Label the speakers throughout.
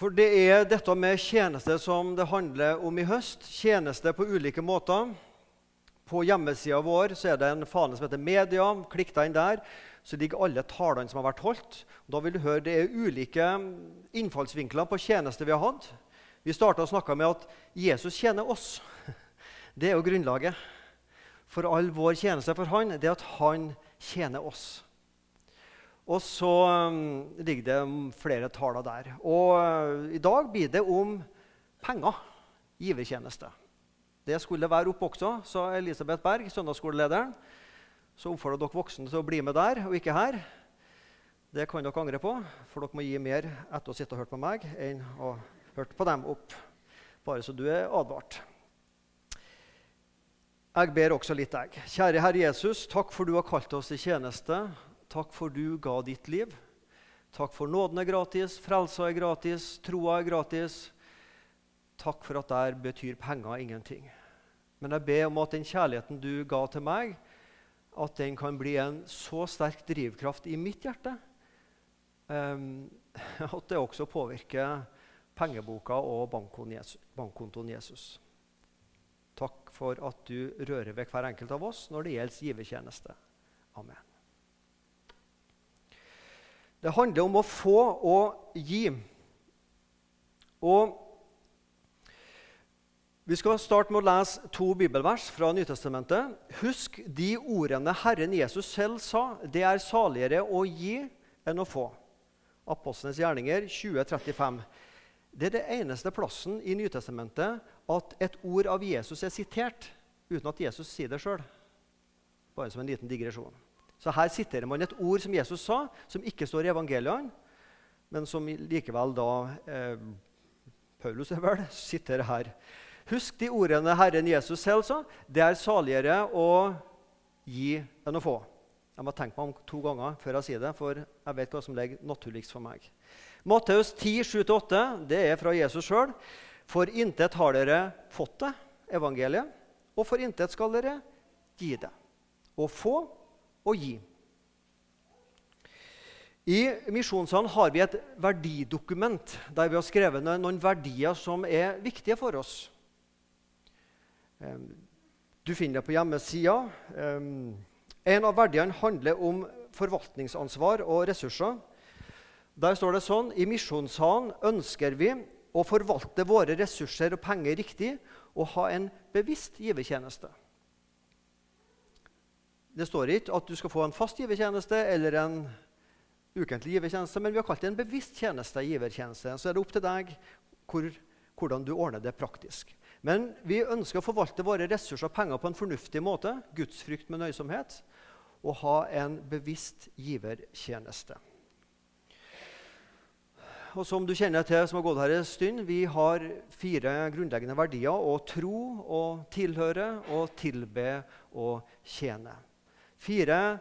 Speaker 1: For det er dette med tjeneste som det handler om i høst. Tjeneste på ulike måter. På hjemmesida vår så er det en fane som heter Media. Klikk deg inn der, så ligger alle talene som har vært holdt. Da vil du høre Det er ulike innfallsvinkler på tjeneste vi har hatt. Vi starta å snakke med at Jesus tjener oss. Det er jo grunnlaget for all vår tjeneste for han, det er at han tjener oss. Og så um, ligger det flere taler der. Og uh, i dag blir det om penger. Givertjeneste. Det skulle være oppe også, sa Elisabeth Berg, søndagsskolelederen. Så oppfordrer dere voksne til å bli med der og ikke her. Det kan dere angre på, for dere må gi mer etter å sitte og høre på meg enn å høre på dem opp. Bare så du er advart. Jeg ber også litt, jeg. Kjære Herre Jesus, takk for du har kalt oss i tjeneste. Takk for du ga ditt liv. Takk for nåden er gratis, frelsa er gratis, troa er gratis. Takk for at der betyr penger ingenting. Men jeg ber om at den kjærligheten du ga til meg, at den kan bli en så sterk drivkraft i mitt hjerte um, at det også påvirker pengeboka og bankkontoen Jesus. Takk for at du rører ved hver enkelt av oss når det gjelder givertjeneste. Amen. Det handler om å få og gi. Og Vi skal starte med å lese to bibelvers fra Nytestamentet. Husk de ordene Herren Jesus selv sa. Det er saligere å gi enn å få. Apostlenes gjerninger 2035. Det er det eneste plassen i Nytestamentet at et ord av Jesus er sitert uten at Jesus sier det sjøl. Bare som en liten digresjon. Så her siterer man et ord som Jesus sa, som ikke står i evangeliene, men som likevel da eh, Paulus er vel, siterer her. Husk de ordene Herren Jesus selv sa. Det er saligere å gi enn å få. Jeg må tenke meg om to ganger før jeg sier det, for jeg vet hva som ligger naturligst for meg. Matteus 10, 7-8, det er fra Jesus sjøl. For intet har dere fått det, evangeliet, og for intet skal dere gi det. Å få og gi. I Misjonssalen har vi et verdidokument der vi har skrevet noen verdier som er viktige for oss. Du finner det på hjemmesida. En av verdiene handler om forvaltningsansvar og ressurser. Der står det sånn I Misjonssalen ønsker vi å forvalte våre ressurser og penger riktig og ha en bevisst givertjeneste. Det står ikke at du skal få en fast givertjeneste eller en ukentlig givertjeneste, men vi har kalt det en bevisst tjeneste. givertjeneste. Så er det opp til deg hvor, hvordan du ordner det praktisk. Men vi ønsker å forvalte våre ressurser og penger på en fornuftig måte, gudsfrykt med nøysomhet, og ha en bevisst givertjeneste. Og som du kjenner til, som har gått her en stund, vi har fire grunnleggende verdier å tro og tilhøre og tilbe og tjene. Fire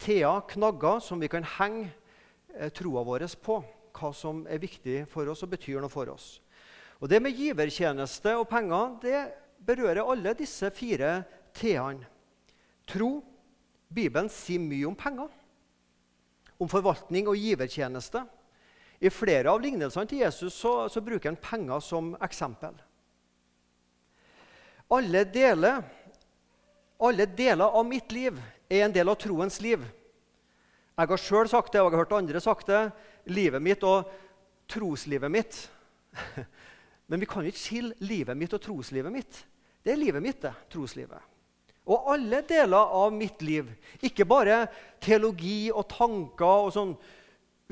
Speaker 1: Thea knagger som vi kan henge eh, troa vår på. Hva som er viktig for oss og betyr noe for oss. Og Det med givertjeneste og penger det berører alle disse fire T-ene. Tro. Bibelen sier mye om penger. Om forvaltning og givertjeneste. I flere av lignelsene til Jesus så, så bruker han penger som eksempel. Alle deler alle deler av mitt liv er en del av troens liv. Jeg har sjøl sagt det, og jeg har hørt andre sagt det. Livet mitt og troslivet mitt. Men vi kan ikke skille livet mitt og troslivet mitt. Det er livet mitt, det. Troslivet. Og alle deler av mitt liv, ikke bare teologi og tanker og sånn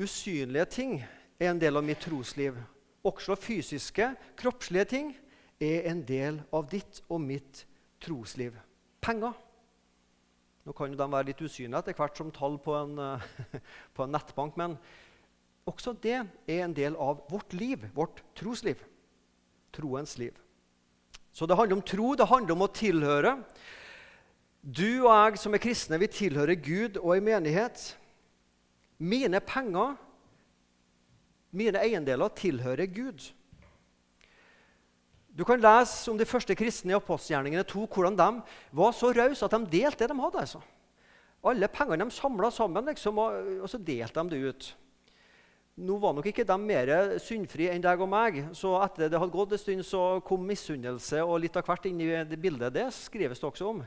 Speaker 1: usynlige ting, er en del av mitt trosliv. Også fysiske, kroppslige ting er en del av ditt og mitt trosliv penger. Nå kan jo de være litt usynlige etter hvert som tall på en, eh, på en, nettbank, men også det er en del av vårt liv, vårt trosliv. Troens liv. Så det handler om tro, det handler om å tilhøre. Du og jeg som er kristne, vi tilhører Gud og en menighet. Mine penger, mine eiendeler, tilhører Gud. Du kan lese om de første kristne i apostelgjerningene 2, hvordan de var så rause at de delte det de hadde. altså. Alle pengene de samla sammen, liksom, og, så delte de det ut. Nå var nok ikke de mer syndfrie enn deg og meg, så etter det hadde gått en stund, så kom misunnelse og litt av hvert inn i det bildet. Det skrives det også om.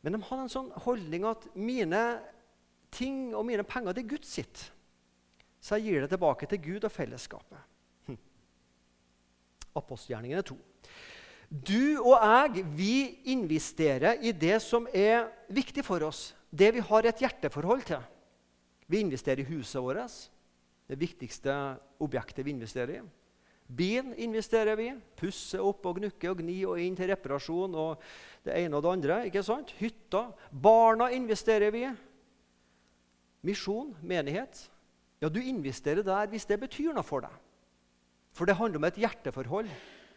Speaker 1: Men de hadde en sånn holdning at mine ting og mine penger det er Guds sitt. Så jeg gir det tilbake til Gud og fellesskapet. Hm. Apostelgjerningene 2. Du og jeg vi investerer i det som er viktig for oss, det vi har et hjerteforhold til. Vi investerer i huset vårt, det viktigste objektet vi investerer i. Bilen investerer vi. Pusse opp og gnukker og gni og inn til reparasjon og det ene og det andre. ikke sant? Hytta. Barna investerer vi. Misjon, menighet. Ja, du investerer der hvis det betyr noe for deg. For det handler om et hjerteforhold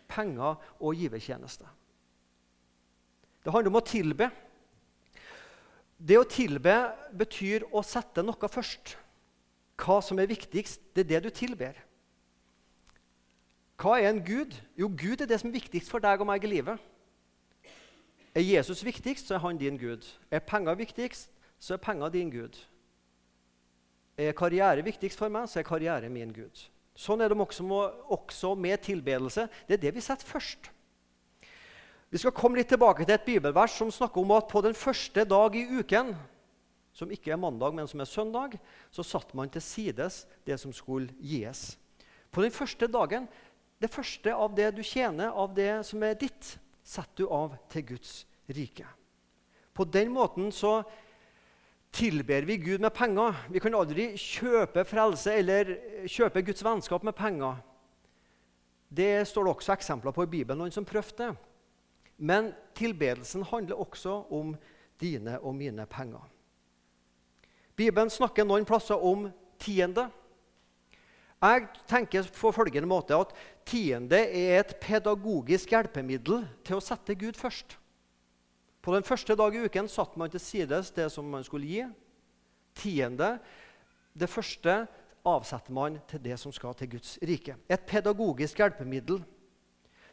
Speaker 1: penger og givertjeneste. Det handler om å tilbe. Det å tilbe betyr å sette noe først. Hva som er viktigst, det er det du tilber. Hva er en Gud? Jo, Gud er det som er viktigst for deg og meg i livet. Er Jesus viktigst, så er han din Gud. Er penger viktigst, så er penger din Gud. Er karriere viktigst for meg, så er karriere min Gud. Sånn er det også, også med tilbedelse. Det er det vi setter først. Vi skal komme litt tilbake til et bibelvers som snakker om at på den første dag i uken, som ikke er mandag, men som er søndag, så satte man til sides det som skulle gis. På den første dagen, det første av det du tjener, av det som er ditt, setter du av til Guds rike. På den måten så tilber vi Gud med penger. Vi kan aldri kjøpe frelse eller kjøpe Guds vennskap med penger. Det står det også eksempler på i Bibelen, noen som prøvde det. Men tilbedelsen handler også om dine og mine penger. Bibelen snakker noen plasser om tiende. Jeg tenker på følgende måte at Tiende er et pedagogisk hjelpemiddel til å sette Gud først. På den første dag i uken satte man til sides det som man skulle gi. Tiende, det første, avsetter man til det som skal til Guds rike. Et pedagogisk hjelpemiddel.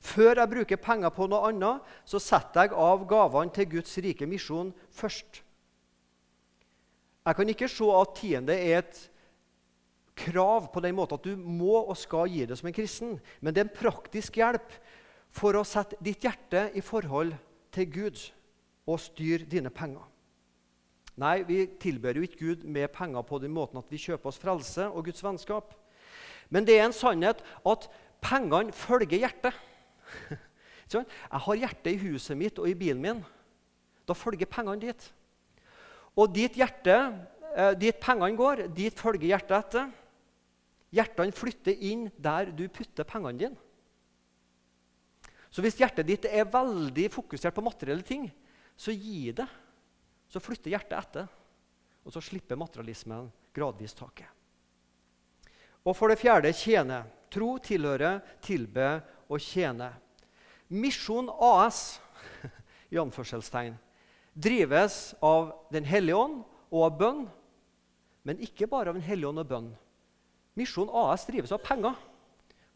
Speaker 1: Før jeg bruker penger på noe annet, så setter jeg av gavene til Guds rike misjon først. Jeg kan ikke se at tiende er et krav på den måten at du må og skal gi det som en kristen, men det er en praktisk hjelp for å sette ditt hjerte i forhold til Gud og styre dine penger. Nei, vi tilber jo ikke Gud med penger på den måten at vi kjøper oss frelse og Guds vennskap. Men det er en sannhet at pengene følger hjertet. Jeg har hjertet i huset mitt og i bilen min. Da følger pengene dit. Og dit, hjerte, eh, dit pengene går, dit følger hjertet etter. Hjertene flytter inn der du putter pengene dine. Så hvis hjertet ditt er veldig fokusert på materielle ting, så gi det. Så flytter hjertet etter, og så slipper materialismen gradvis taket. Og for det fjerde tjene. Tro, tilhøre, tilbe og tjene. Misjon AS i anførselstegn, drives av Den hellige ånd og av bønn, men ikke bare av Den hellige ånd og bønn. Misjon AS drives av penger.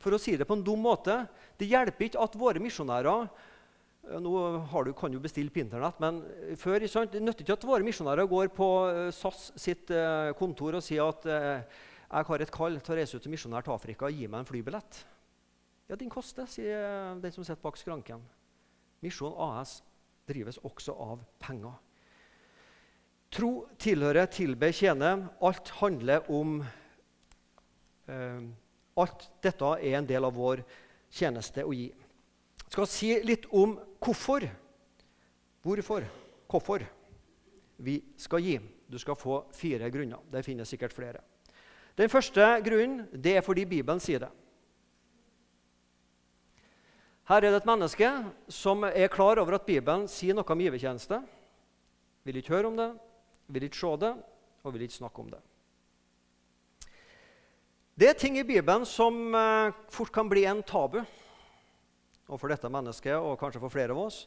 Speaker 1: For å si det på en dum måte, Det hjelper ikke at våre misjonærer nå du, kan du bestille på Internett, men før sant, det nytter ikke at våre misjonærer går på eh, SAS sitt eh, kontor og sier at eh, jeg har et kall til å reise ut som misjonær til Afrika. Gi meg en flybillett. Ja, den koster, sier den som sitter bak skranken. Misjon AS drives også av penger. Tro, tilhøre, tilbe, tjene. Alt handler om eh, Alt dette er en del av vår tjeneste å gi skal si litt om hvorfor. Hvorfor? Hvorfor vi skal gi. Du skal få fire grunner. Det finnes sikkert flere. Den første grunnen det er fordi Bibelen sier det. Her er det et menneske som er klar over at Bibelen sier noe om givertjeneste. Vil ikke høre om det, vil ikke se det og vil ikke snakke om det. Det er ting i Bibelen som eh, fort kan bli en tabu. Og for dette mennesket, og kanskje for flere av oss,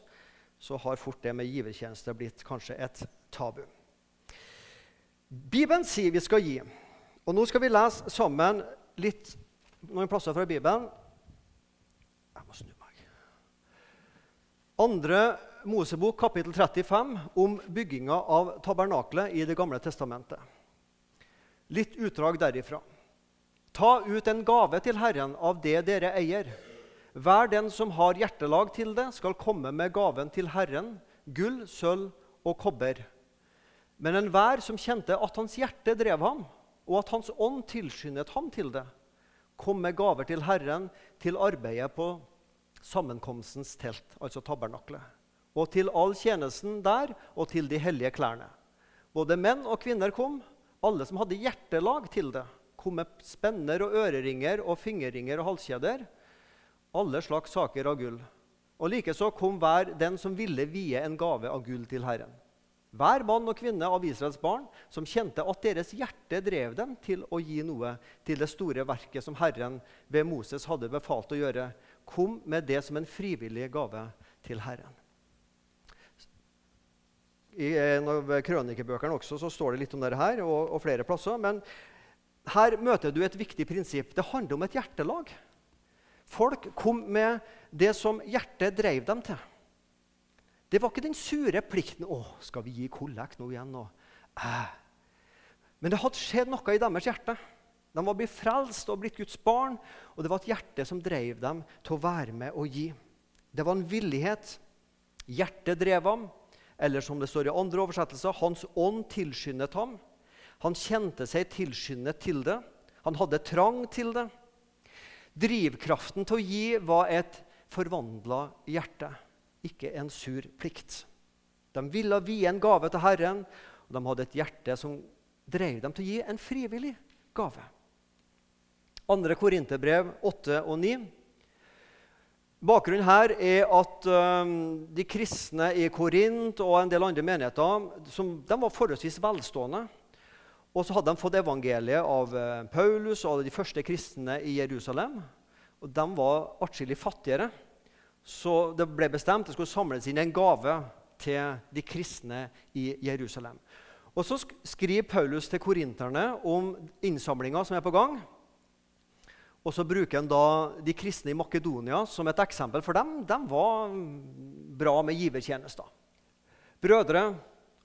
Speaker 1: så har fort det med givertjeneste blitt kanskje et tabu. Bibelen sier vi skal gi. Og nå skal vi lese sammen litt, noen plasser fra Bibelen. Jeg må snu meg. Andre Mosebok, kapittel 35, om bygginga av tabernaklet i Det gamle testamentet. Litt utdrag derifra. Ta ut en gave til Herren av det dere eier. Hver den som har hjertelag til det, skal komme med gaven til Herren, gull, sølv og kobber. Men enhver som kjente at hans hjerte drev ham, og at hans ånd tilskyndet ham til det, kom med gaver til Herren til arbeidet på sammenkomstens telt, altså tabernaklet, og til all tjenesten der og til de hellige klærne. Både menn og kvinner kom, alle som hadde hjertelag til det, kom med spenner og øreringer og fingerringer og halskjeder alle slags saker av gull. Og likeså kom hver den som ville vie en gave av gull til Herren. Hver mann og kvinne av Israels barn som kjente at deres hjerte drev dem til å gi noe til det store verket som Herren ved Moses hadde befalt å gjøre, kom med det som en frivillig gave til Herren. I en av krønikebøkene også så står det litt om dette her, og, og flere plasser. Men her møter du et viktig prinsipp. Det handler om et hjertelag. Folk kom med det som hjertet drev dem til. Det var ikke den sure plikten 'Å, skal vi gi kollekt nå igjen?' Og, eh. Men det hadde skjedd noe i deres hjerte. De var blitt frelst og blitt Guds barn, og det var et hjerte som drev dem til å være med og gi. Det var en villighet. Hjertet drev ham, eller som det står i andre oversettelser, hans ånd tilskyndet ham. Han kjente seg tilskyndet til det. Han hadde trang til det. Drivkraften til å gi var et forvandla hjerte, ikke en sur plikt. De ville vie en gave til Herren, og de hadde et hjerte som drev dem til å gi en frivillig gave. 2. Korinterbrev 8 og 9. Bakgrunnen her er at de kristne i Korint og en del andre menigheter som, de var forholdsvis velstående. Og så hadde de fått evangeliet av eh, Paulus og de første kristne i Jerusalem. Og De var atskillig fattigere, så det ble bestemt det skulle samles inn en gave til de kristne i Jerusalem. Og Så skriver Paulus til korinterne om innsamlinga som er på gang. Og så bruker han da de kristne i Makedonia som et eksempel, for dem de var bra med givertjenester. Brødre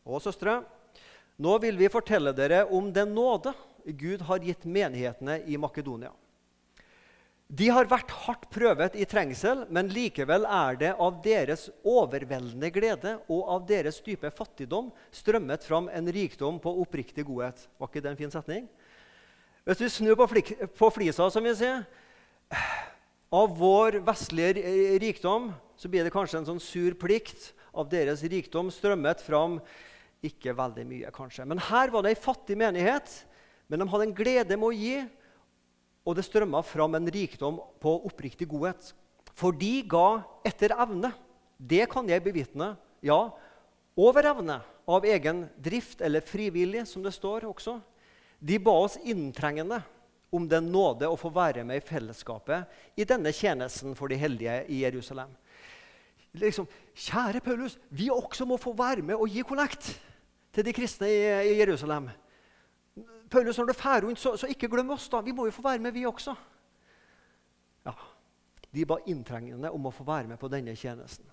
Speaker 1: og søstre, nå vil vi fortelle dere om den nåde Gud har gitt menighetene i Makedonia. De har vært hardt prøvet i trengsel, men likevel er det av deres overveldende glede og av deres dype fattigdom strømmet fram en rikdom på oppriktig godhet. Var ikke det en fin setning? Hvis vi snur på, på flisa, som vi sier Av vår vestlige rikdom så blir det kanskje en sånn sur plikt. Av deres rikdom strømmet fram ikke veldig mye, kanskje. Men her var det ei fattig menighet, men de hadde en glede med å gi. Og det strømma fram en rikdom på oppriktig godhet. For de ga etter evne. Det kan jeg bevitne. Ja, over evne. Av egen drift, eller frivillig, som det står også. De ba oss inntrengende om den nåde å få være med i fellesskapet i denne tjenesten for de heldige i Jerusalem. Liksom, Kjære Paulus, vi også må få være med og gi kollekt til de kristne i, i Jerusalem. Paulus, når du drar rundt, så, så, ikke glem oss. da. Vi må jo få være med, vi også. Ja, De ba inntrengende om å få være med på denne tjenesten.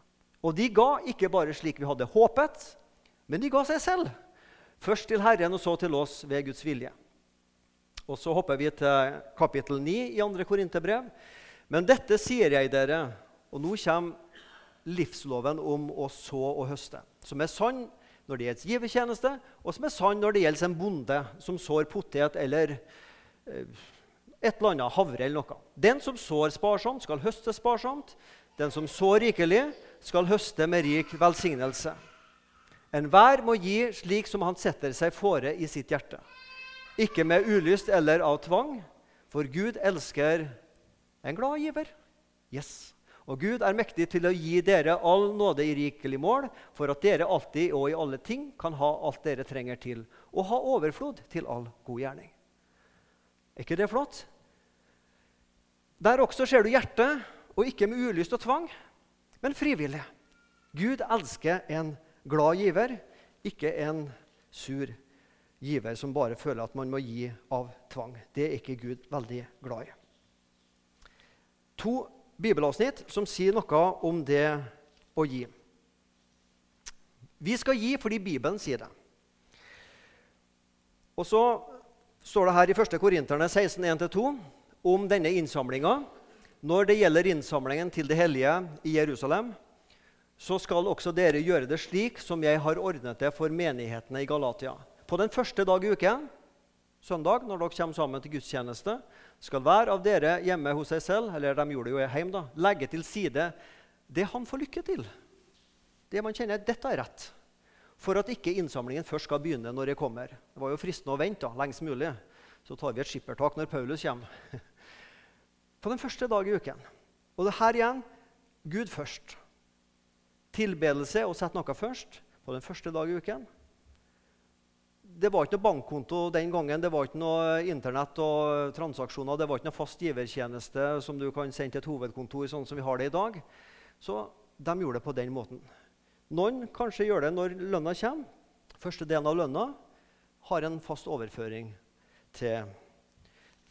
Speaker 1: Og de ga ikke bare slik vi hadde håpet, men de ga seg selv. Først til Herren og så til oss ved Guds vilje. Og Så hopper vi til kapittel 9 i 2. Korinterbrev. Men dette sier jeg dere, og nå kommer livsloven om å så og høste, som er sann når det gjelder givertjeneste, og som er sann når det gjelder en bonde som sår potet eller eh, et eller annet havre eller noe. Den som sår sparsomt, skal høste sparsomt. Den som sår rikelig, skal høste med rik velsignelse. Enhver må gi slik som han setter seg fore i sitt hjerte. Ikke med ulyst eller av tvang, for Gud elsker en glad giver. Yes. Og Gud er mektig til å gi dere all nåde i rikelig mål, for at dere alltid og i alle ting kan ha alt dere trenger til, og ha overflod til all god gjerning. Er ikke det flott? Der også ser du hjertet, og ikke med ulyst og tvang, men frivillig. Gud elsker en glad giver, ikke en sur giver som bare føler at man må gi av tvang. Det er ikke Gud veldig glad i. To bibelavsnitt som sier noe om det å gi. Vi skal gi fordi Bibelen sier det. Og så står det her i 1. Korinterne 16.1-2 om denne innsamlinga. Når det gjelder innsamlingen til det hellige i Jerusalem, så skal også dere gjøre det slik som jeg har ordnet det for menighetene i Galatia. På den første dag i uken, søndag, når dere kommer sammen til gudstjeneste, skal hver av dere hjemme hos seg selv eller de gjorde det jo hjemme da, legge til side det han får lykke til. Det man kjenner dette er rett. For at ikke innsamlingen først skal begynne når jeg kommer. Det var jo fristende å vente da, lengst mulig. Så tar vi et skippertak når Paulus kommer. På den første dag i uken. Og det her igjen Gud først. Tilbedelse og sette noe først på den første dag i uken. Det var ikke noe bankkonto den gangen, det var ikke noe Internett og transaksjoner. Det var ikke noe fast givertjeneste som du kan sende til et hovedkontor, sånn som vi har det i dag. Så de gjorde det på den måten. Noen kanskje gjør det når lønna kommer. Første delen av lønna har en fast overføring til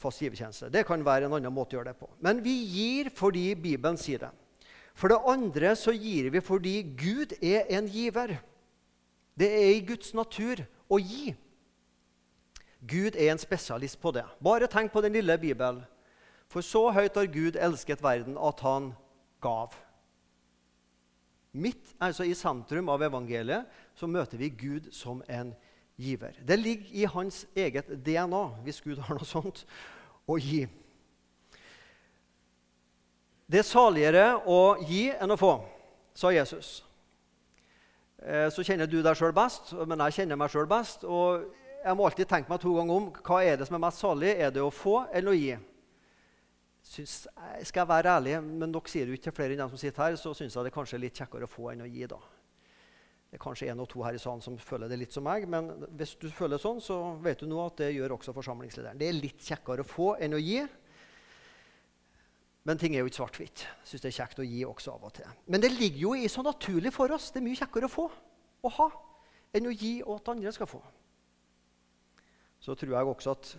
Speaker 1: fast givertjeneste. Det kan være en annen måte å gjøre det på. Men vi gir fordi Bibelen sier det. For det andre så gir vi fordi Gud er en giver. Det er i Guds natur å gi. Gud er en spesialist på det. Bare tenk på den lille Bibelen. For så høyt har Gud elsket verden at han gav. Midt altså i sentrum av evangeliet så møter vi Gud som en giver. Det ligger i hans eget DNA, hvis Gud har noe sånt, å gi. Det er saligere å gi enn å få, sa Jesus. Eh, så kjenner du deg sjøl best, men jeg kjenner meg sjøl best. Og jeg må alltid tenke meg to ganger om hva er det som er mest salig. Er det å få eller å gi? Synes, skal jeg være ærlig, men dere sier jo ikke til flere enn dem som sitter her, så syns jeg det kanskje er litt kjekkere å få enn å gi. da. Det er kanskje en og to her i salen som føler det litt som meg, men hvis du føler sånn, så vet du nå at det gjør også forsamlingslederen. Det er litt kjekkere å få enn å gi. Men ting er jo ikke svart-hvitt. Syns det er kjekt å gi også av og til. Men det ligger jo i så naturlig for oss. Det er mye kjekkere å få og ha enn å gi og at andre skal få. Så tror jeg også at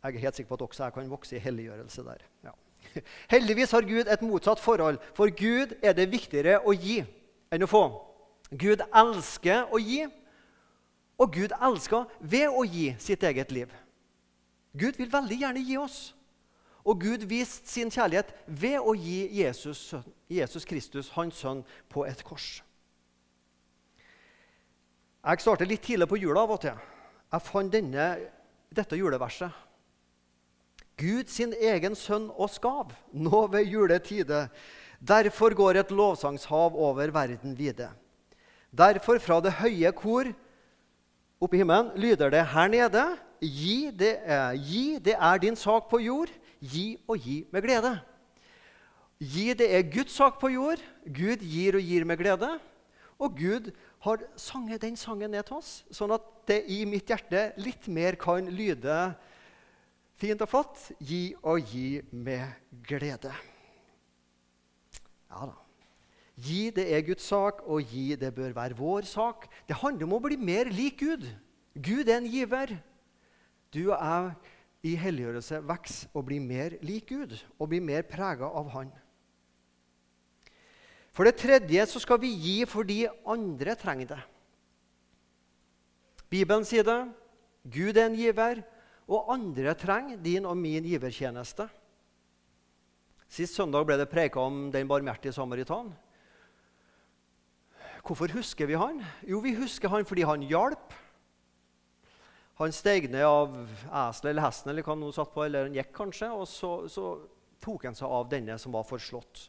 Speaker 1: jeg er helt sikker på at også jeg kan vokse i helliggjørelse der. Ja. Heldigvis har Gud et motsatt forhold. For Gud er det viktigere å gi enn å få. Gud elsker å gi, og Gud elsker ved å gi sitt eget liv. Gud vil veldig gjerne gi oss. Og Gud viste sin kjærlighet ved å gi Jesus, Jesus Kristus, hans sønn, på et kors. Jeg starter litt tidlig på jula av og til. Jeg fant denne, dette juleverset. Gud sin egen sønn oss gav, nå ved juletide. Derfor går et lovsangshav over verden vide. Derfor fra det høye kor oppe i himmelen lyder det her nede. Gi det, er, gi, det er din sak på jord. Gi og gi med glede. Gi, det er Guds sak på jord. Gud gir og gir med glede. Og Gud har sanget den sangen ned til oss, sånn at det i mitt hjerte litt mer kan lyde Fint og flott. Gi og gi med glede. Ja da. Gi, det er Guds sak, og gi, det bør være vår sak. Det handler om å bli mer lik Gud. Gud er en giver. Du og jeg i helliggjørelse vokser og blir mer lik Gud og blir mer prega av Han. For det tredje så skal vi gi fordi andre trenger det. Bibelen sier det. Gud er en giver, og andre trenger din og min givertjeneste. Sist søndag ble det preka om den barmhjertige samaritan. Hvorfor husker vi han? Jo, vi husker han fordi han hjalp. Han steg ned av eselet eller hesten eller hva han satt på, eller han gikk kanskje, og så, så tok han seg av denne som var forslått.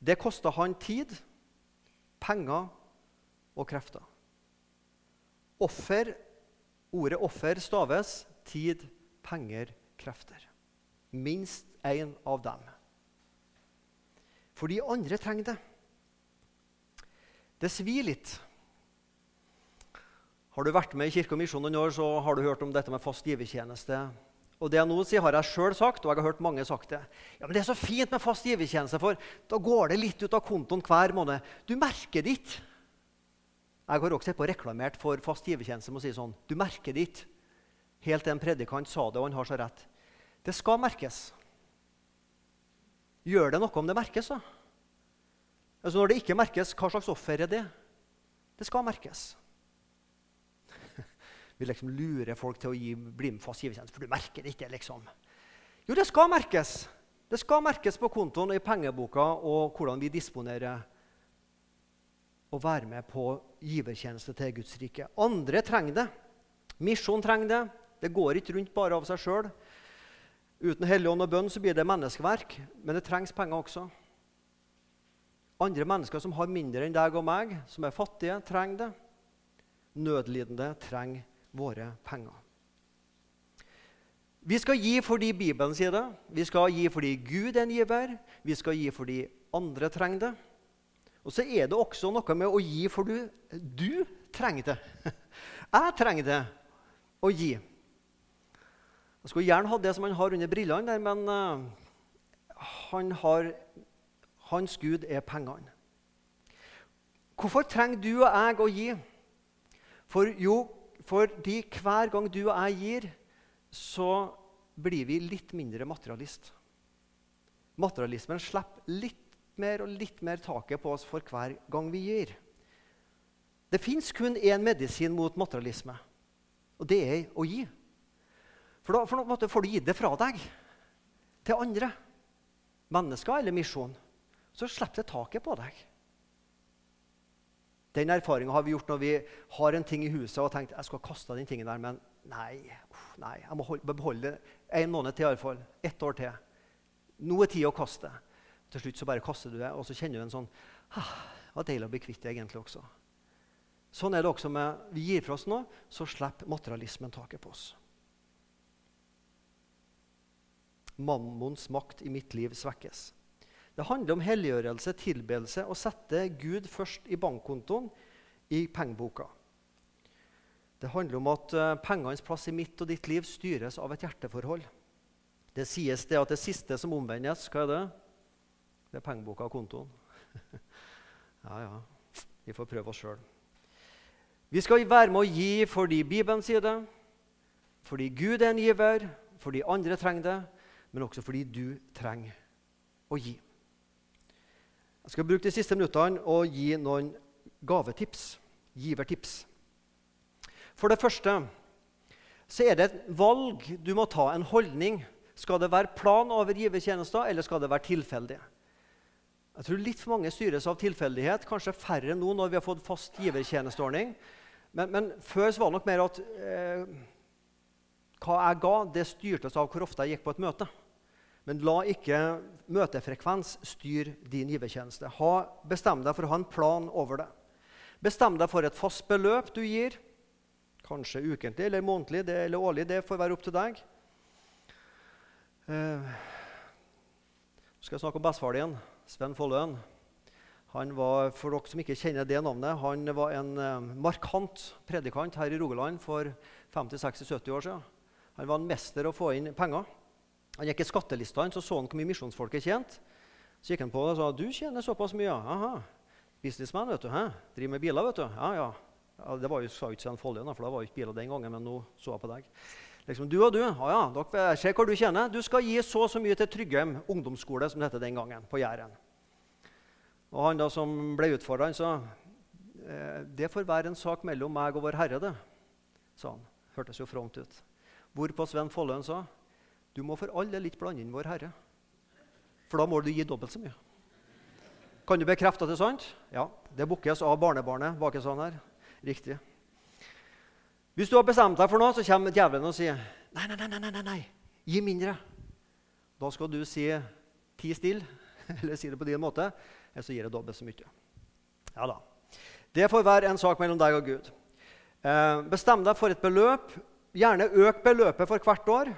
Speaker 1: Det kosta han tid, penger og krefter. Offer Ordet offer staves tid, penger, krefter. Minst én av dem. For de andre trenger det. Det svir litt. Har du vært med i Kirke og Misjon noen år, så har du hørt om dette med fast givertjeneste. Og det jeg nå sier, har jeg sjøl sagt, og jeg har hørt mange sagt det. Ja, men Det er så fint med fast givertjeneste, for da går det litt ut av kontoen hver måned. Du merker det ikke. Jeg har også sett på reklamert for fast givertjeneste med å si sånn Du merker det ikke. Helt til en predikant sa det, og han har så rett. Det skal merkes. Gjør det noe om det merkes? da? Altså Når det ikke merkes, hva slags offer er det? Det skal merkes. Vi liksom lurer folk til å gi, bli med fast givertjeneste, for du merker det ikke. liksom. Jo, det skal merkes. Det skal merkes på kontoen og i pengeboka og hvordan vi disponerer å være med på givertjeneste til Guds rike. Andre trenger det. Misjon trenger det. Det går ikke rundt bare av seg sjøl. Uten Helligånd og bønn så blir det menneskeverk, men det trengs penger også. Andre mennesker som har mindre enn deg og meg, som er fattige, trenger det. Nødlidende trenger våre penger. Vi skal gi fordi Bibelen sier det. Vi skal gi fordi Gud er en giver. Vi skal gi fordi andre trenger det. Og så er det også noe med å gi for du, du trenger det. Jeg trenger det å gi. Jeg skulle gjerne hatt det som han har under brillene, der, men uh, han har, hans gud er pengene. Hvorfor trenger du og jeg å gi? For jo, fordi hver gang du og jeg gir, så blir vi litt mindre materialist. Materialismen slipper litt mer og litt mer taket på oss for hver gang vi gir. Det fins kun én medisin mot materialisme, og det er å gi. For da for måte, får du gi det fra deg til andre, mennesker eller misjon. Så slipper det taket på deg. Den erfaringa har vi gjort når vi har en ting i huset og tenkt jeg skal kaste den tingen der, men nei, nei jeg må beholde det en måned til iallfall. Ett år til. Nå er tid å kaste. Til slutt så bare kaster du det, og så kjenner du en sånn ah, Det var deilig å bli kvitt det egentlig også. Sånn er det også med Vi gir fra oss noe, så slipper materialismen taket på oss. Mammons makt i mitt liv svekkes. Det handler om helliggjørelse, tilbedelse, å sette Gud først i bankkontoen, i pengeboka. Det handler om at uh, pengenes plass i mitt og ditt liv styres av et hjerteforhold. Det sies det at det siste som omvendes, hva er det? Det er pengeboka og kontoen. ja, ja. Vi får prøve oss sjøl. Vi skal være med å gi fordi Bibelen sier det, fordi Gud er en giver, fordi andre trenger det, men også fordi du trenger å gi. Jeg skal bruke de siste minuttene og gi noen gavetips. Givertips. For det første så er det et valg du må ta, en holdning. Skal det være plan over givertjenester, eller skal det være tilfeldig? Jeg tror litt for mange styres av tilfeldighet, kanskje færre nå når vi har fått fast givertjenesteordning. Men, men før var det nok mer at eh, hva jeg ga, det styrtes av hvor ofte jeg gikk på et møte. Men la ikke møtefrekvens styre din givertjeneste. Bestem deg for å ha en plan over det. Bestem deg for et fast beløp du gir. Kanskje ukentlig eller månedlig det, eller årlig. Det får være opp til deg. Uh, skal jeg snakke om bestefar din, Sven Folløen. Han var, For dere som ikke kjenner det navnet, han var en uh, markant predikant her i Rogaland for 50-60-70 år siden. Han var en mester å få inn penger. Han gikk i skattelistene, så så han hvor mye misjonsfolket tjente. Så gikk han på og sa du tjener såpass mye. Aha. Businessman, vet du. Hæ? Driver med biler, vet du. Ja, ja. ja det var jo, sa ikke Sven Follien, for det var jo ikke biler den gangen, men nå så jeg på deg. Liksom, du og du, ja, ja, dere se hva du tjener. Du skal gi så og så mye til Tryggheim ungdomsskole, som det het den gangen, på Jæren. Og han da som ble utfordra, sa eh, det får være en sak mellom meg og Vår Herre, det, sa han. Hørtes jo fromt ut. Hvorpå Sven Folløen sa du må for all del ikke blande inn Vår Herre, for da må du gi dobbelt så mye. Kan du bekrefte at det er sant? Ja. Det bukkes av barnebarnet bak sånn her. Riktig. Hvis du har bestemt deg for noe, så kommer djevelen og sier nei, nei, nei, nei, nei. gi mindre. Da skal du si ti stille, eller si det på din måte, eller så gir jeg dobbelt så mye. Ja da. Det får være en sak mellom deg og Gud. Eh, bestem deg for et beløp. Gjerne øk beløpet for hvert år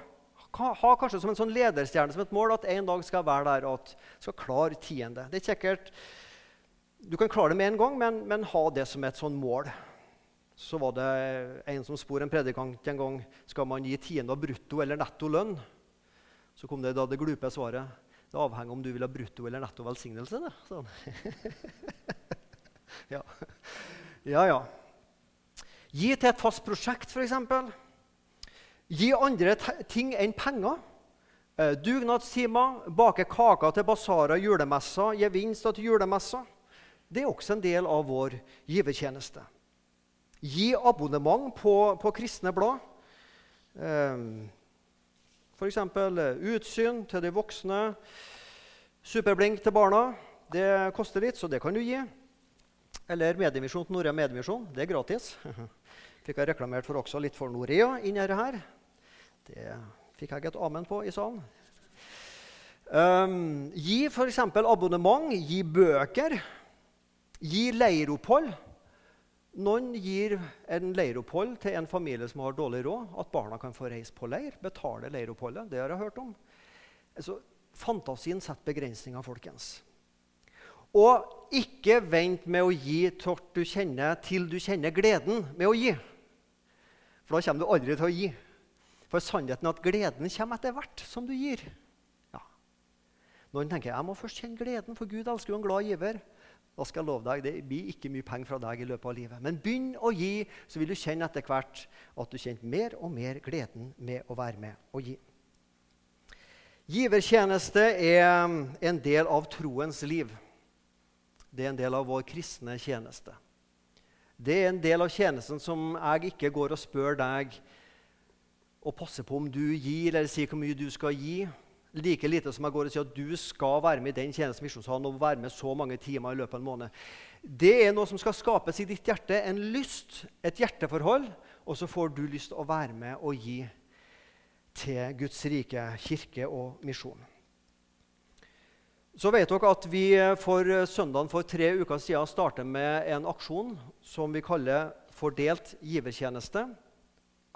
Speaker 1: ha kanskje som en sånn lederstjerne som et mål at en dag skal være der at skal klare tiende. Det er sikkert, Du kan klare det med en gang, men, men ha det som et sånn mål. Så var det en som spurte en predikant en gang skal man gi tiende av brutto eller netto lønn. Så kom det da det glupe svaret det avhenger om du vil ha brutto eller netto velsignelse. Det. Sånn. ja. ja, ja. Gi til et fast prosjekt, f.eks. Gi andre ting enn penger. Eh, dugnadstimer, bake kaker til basarer, julemesser, gevinster til julemesser. Det er også en del av vår givertjeneste. Gi abonnement på, på kristne blad. Eh, F.eks. utsyn til de voksne, superblink til barna. Det koster litt, så det kan du gi. Eller Mediemisjon til Norea Mediemisjon. Det er gratis. Fikk jeg reklamert for også litt for Norea inni her. Det fikk jeg et amen på i salen. Um, gi f.eks. abonnement, gi bøker, gi leiropphold. Noen gir en leiropphold til en familie som har dårlig råd. At barna kan få reise på leir. Betale leiroppholdet. Det har jeg hørt om. Altså, fantasien setter begrensninger, folkens. Og ikke vent med å gi du kjenner, til du kjenner gleden med å gi. For da kommer du aldri til å gi. For sannheten er at gleden kommer etter hvert som du gir. Noen tenker jeg må først kjenne gleden, for Gud elsker jo en glad giver. Da skal jeg love deg, Det blir ikke mye penger fra deg i løpet av livet. Men begynn å gi, så vil du kjenne etter hvert at du kjenner mer og mer gleden med å være med og gi. Givertjeneste er en del av troens liv. Det er en del av vår kristne tjeneste. Det er en del av tjenesten som jeg ikke går og spør deg og passer på om du gir, eller sier hvor mye du skal gi. Like lite som jeg går og sier at du skal være med i den tjenesten Misjonssalen og være med så mange timer i løpet av en måned. Det er noe som skal skapes i ditt hjerte, en lyst, et hjerteforhold. Og så får du lyst til å være med og gi til Guds rike, kirke og misjon. Så vet dere at vi for søndagen for tre uker siden starter med en aksjon som vi kaller Fordelt givertjeneste.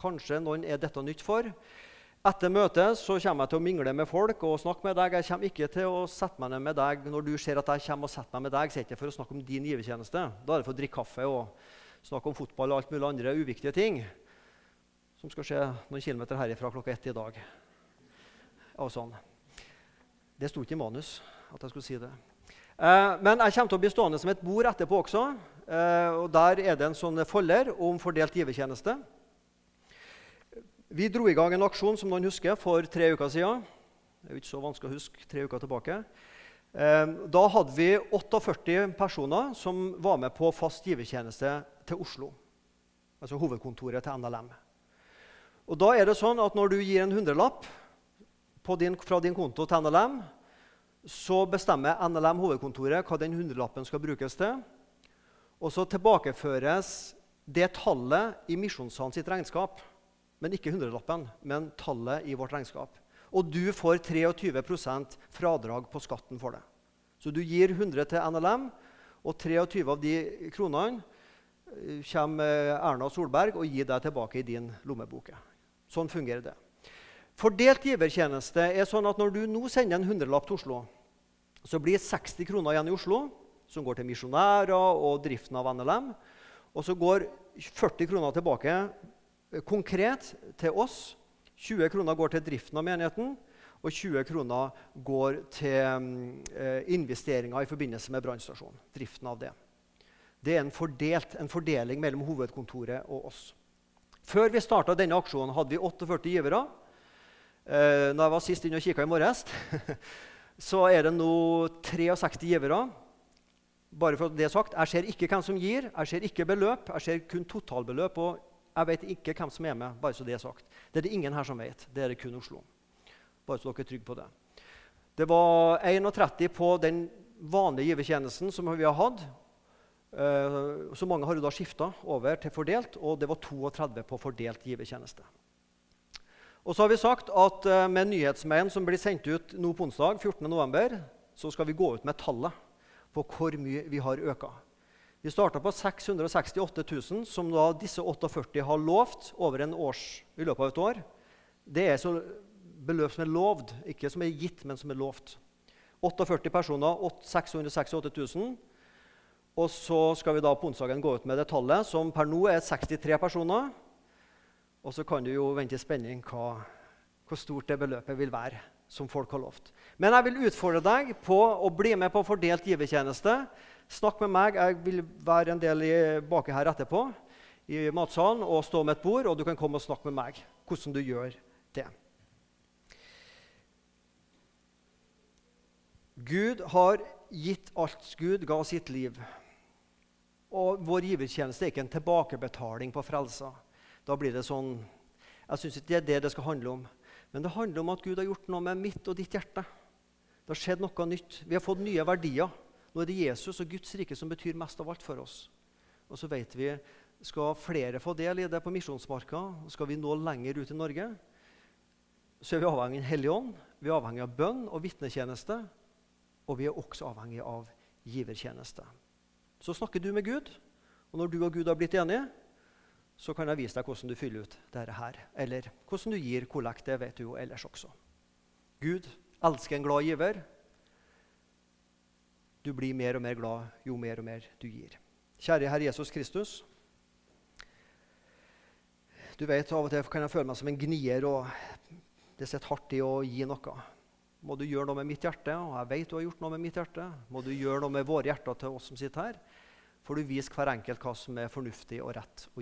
Speaker 1: Kanskje noen er dette nytt for. Etter møtet så kommer jeg til å mingle med folk og snakke med deg. Jeg kommer ikke til å sette meg ned med deg når du ser at jeg kommer og setter meg med deg. Så er det ikke for å snakke om din givertjeneste. Da er det for å drikke kaffe og snakke om fotball og alt mulig andre uviktige ting. Som skal skje noen kilometer herifra klokka ett i dag. Og sånn. Det sto ikke i manus at jeg skulle si det. Eh, men jeg kommer til å bli stående som et bord etterpå også. Eh, og Der er det en sånn folder om fordelt givertjeneste. Vi dro i gang en aksjon som noen husker, for tre uker siden. Det er jo ikke så vanskelig å huske tre uker tilbake. Ehm, da hadde vi 48 personer som var med på fast givertjeneste til Oslo. Altså hovedkontoret til NLM. Og da er det sånn at Når du gir en hundrelapp fra din konto til NLM, så bestemmer NLM hovedkontoret hva den hundrelappen skal brukes til. Og så tilbakeføres det tallet i Misjonssalen sitt regnskap men ikke hundrelappen, men tallet i vårt regnskap. Og du får 23% fradrag på skatten for det. Så du gir 100 til NLM, og 23 av de kronene eh, kommer Erna Solberg og gir deg tilbake i din lommebok. Sånn fungerer det. Fordelt givertjeneste er sånn at når du nå sender en hundrelapp til Oslo, så blir 60 kroner igjen i Oslo, som går til misjonærer og driften av NLM. Og så går 40 kroner tilbake konkret til oss. 20 kroner går til driften av menigheten, og 20 kroner går til eh, investeringer i forbindelse med brannstasjonen. Driften av det. Det er en, fordelt, en, fordeling mellom hovedkontoret og oss. Før vi starta denne aksjonen, hadde vi 48 givere. Eh, når jeg var sist inne og kikka i morges, så er det nå 63 givere. Bare for det sagt, Jeg ser ikke hvem som gir, jeg ser ikke beløp, jeg ser kun totalbeløp. og jeg vet ikke hvem som er med. bare så Det er sagt. Det er det ingen her som vet. Det er det kun Oslo. Bare så dere er trygge på det. Det var 31 på den vanlige givertjenesten som vi har hatt. Uh, så mange har jo da skifta over til fordelt, og det var 32 på fordelt givertjeneste. Og så har vi sagt at uh, med nyhetsmailen som blir sendt ut nå på onsdag, 14.11., så skal vi gå ut med tallet på hvor mye vi har øka. Vi starta på 668 000, som da disse 48 har lovt over en års, i løpet av et år. Det er så beløp som er lovd, ikke som er gitt, men som er lovt. 48 personer, 668 000. Og så skal vi da på onsdagen gå ut med det tallet, som per nå er 63 personer. Og så kan du jo vente i spenning hva, hvor stort det beløpet vil være som folk har lovt. Men jeg vil utfordre deg på å bli med på fordelt givertjeneste. Snakk med meg. Jeg vil være en del baki her etterpå i matsalen og stå med et bord, og du kan komme og snakke med meg hvordan du gjør det. Gud har gitt alt. Gud ga sitt liv. Og vår givertjeneste er ikke en tilbakebetaling på frelsa. Da blir det sånn Jeg syns ikke det er det det skal handle om. Men det handler om at Gud har gjort noe med mitt og ditt hjerte. Det har skjedd noe nytt. Vi har fått nye verdier. Nå er det Jesus og Guds rike som betyr mest av alt for oss. Og så vet vi skal flere få del i det på misjonsmarka, skal vi nå lenger ut i Norge, så er vi avhengig av Den ånd, vi er avhengig av bønn og vitnetjeneste, og vi er også avhengig av givertjeneste. Så snakker du med Gud, og når du og Gud har blitt enige, så kan jeg vise deg hvordan du fyller ut dette her. Eller hvordan du gir kollekt. Det vet du jo ellers også. Gud elsker en glad giver. Du blir mer og mer glad jo mer og mer du gir. Kjære Herre Jesus Kristus. Du vet, Av og til kan jeg føle meg som en gnier, og det sitter hardt i å gi noe. Må du gjøre noe med mitt hjerte, og jeg vet du har gjort noe med mitt hjerte. Må du gjøre noe med våre hjerter til oss som sitter her, for du viser hver enkelt hva som er fornuftig og rett å gi.